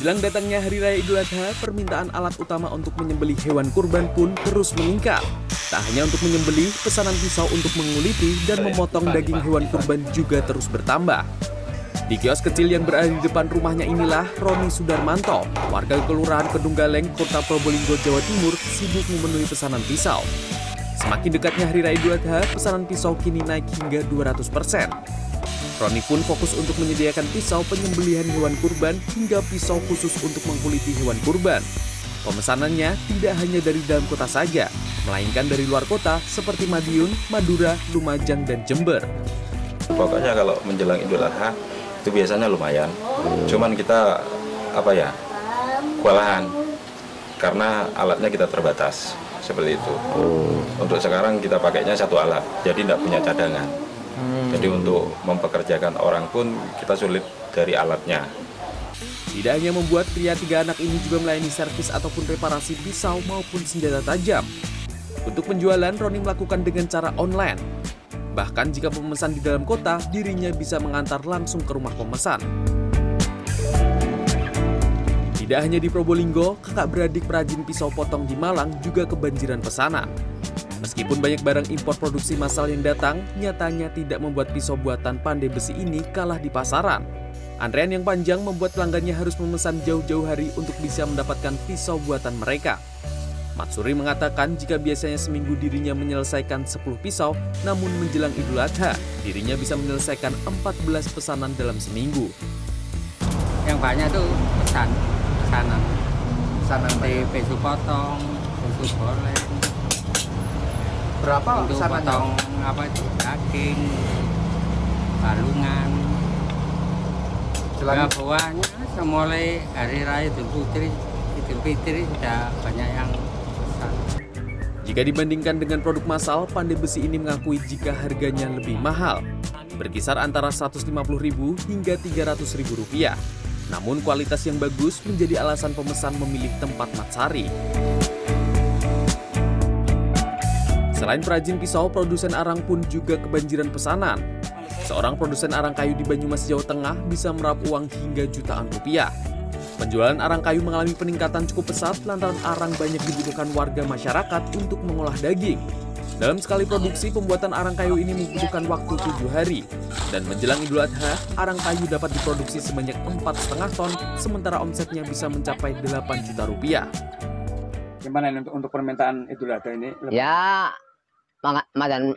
Menjelang datangnya Hari Raya Idul Adha, permintaan alat utama untuk menyembelih hewan kurban pun terus meningkat. Tak hanya untuk menyembelih, pesanan pisau untuk menguliti dan memotong daging hewan kurban juga terus bertambah. Di kios kecil yang berada di depan rumahnya inilah Roni Sudarmanto, warga Kelurahan Kedung Galeng, Kota Probolinggo, Jawa Timur, sibuk memenuhi pesanan pisau. Semakin dekatnya Hari Raya Idul Adha, pesanan pisau kini naik hingga 200 persen. Roni pun fokus untuk menyediakan pisau penyembelihan hewan kurban hingga pisau khusus untuk mengkuliti hewan kurban. Pemesanannya tidak hanya dari dalam kota saja, melainkan dari luar kota seperti Madiun, Madura, Lumajang, dan Jember. Pokoknya kalau menjelang Idul Adha itu biasanya lumayan. Cuman kita apa ya kewalahan karena alatnya kita terbatas seperti itu. Untuk sekarang kita pakainya satu alat, jadi tidak punya cadangan. Jadi untuk mempekerjakan orang pun kita sulit dari alatnya. Tidak hanya membuat pria tiga anak ini juga melayani servis ataupun reparasi pisau maupun senjata tajam. Untuk penjualan, Roni melakukan dengan cara online. Bahkan jika pemesan di dalam kota, dirinya bisa mengantar langsung ke rumah pemesan. Tidak hanya di Probolinggo, kakak beradik perajin pisau potong di Malang juga kebanjiran pesanan. Meskipun banyak barang impor produksi massal yang datang, nyatanya tidak membuat pisau buatan pandai besi ini kalah di pasaran. Antrean yang panjang membuat pelanggannya harus memesan jauh-jauh hari untuk bisa mendapatkan pisau buatan mereka. Matsuri mengatakan jika biasanya seminggu dirinya menyelesaikan 10 pisau, namun menjelang Idul Adha, dirinya bisa menyelesaikan 14 pesanan dalam seminggu. Yang banyak tuh pesan, pesanan. Pesanan di pisau potong, pisau boleh, Berapa untuk pesanannya? potong apa itu daging, balungan. Ya, Selain bawahnya semulai hari raya Idul Fitri, Idul Fitri sudah banyak yang pesan. Jika dibandingkan dengan produk massal, pandai besi ini mengakui jika harganya lebih mahal, berkisar antara Rp150.000 hingga Rp300.000 rupiah. Namun kualitas yang bagus menjadi alasan pemesan memilih tempat Matsari. Selain perajin pisau, produsen arang pun juga kebanjiran pesanan. Seorang produsen arang kayu di Banyumas, Jawa Tengah bisa merap uang hingga jutaan rupiah. Penjualan arang kayu mengalami peningkatan cukup pesat lantaran arang banyak dibutuhkan warga masyarakat untuk mengolah daging. Dalam sekali produksi, pembuatan arang kayu ini membutuhkan waktu tujuh hari. Dan menjelang Idul Adha, arang kayu dapat diproduksi sebanyak 4,5 ton, sementara omsetnya bisa mencapai 8 juta rupiah. Gimana ini untuk, untuk permintaan Idul Adha ini? Lebih- Ya, madan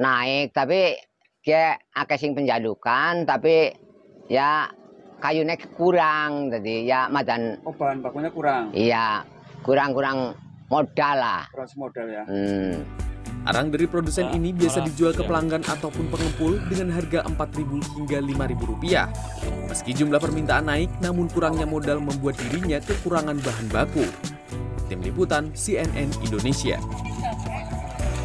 naik tapi kayak akeh sing penjadukan tapi ya kayunya kurang jadi ya madan Oh bahan bakunya kurang, iya kurang-kurang modal lah. kurang modal ya. Hmm. Arang dari produsen ini biasa dijual ke pelanggan ataupun pengepul dengan harga Rp4.000 hingga Rp5.000. Meski jumlah permintaan naik, namun kurangnya modal membuat dirinya kekurangan bahan baku. Tim Liputan CNN Indonesia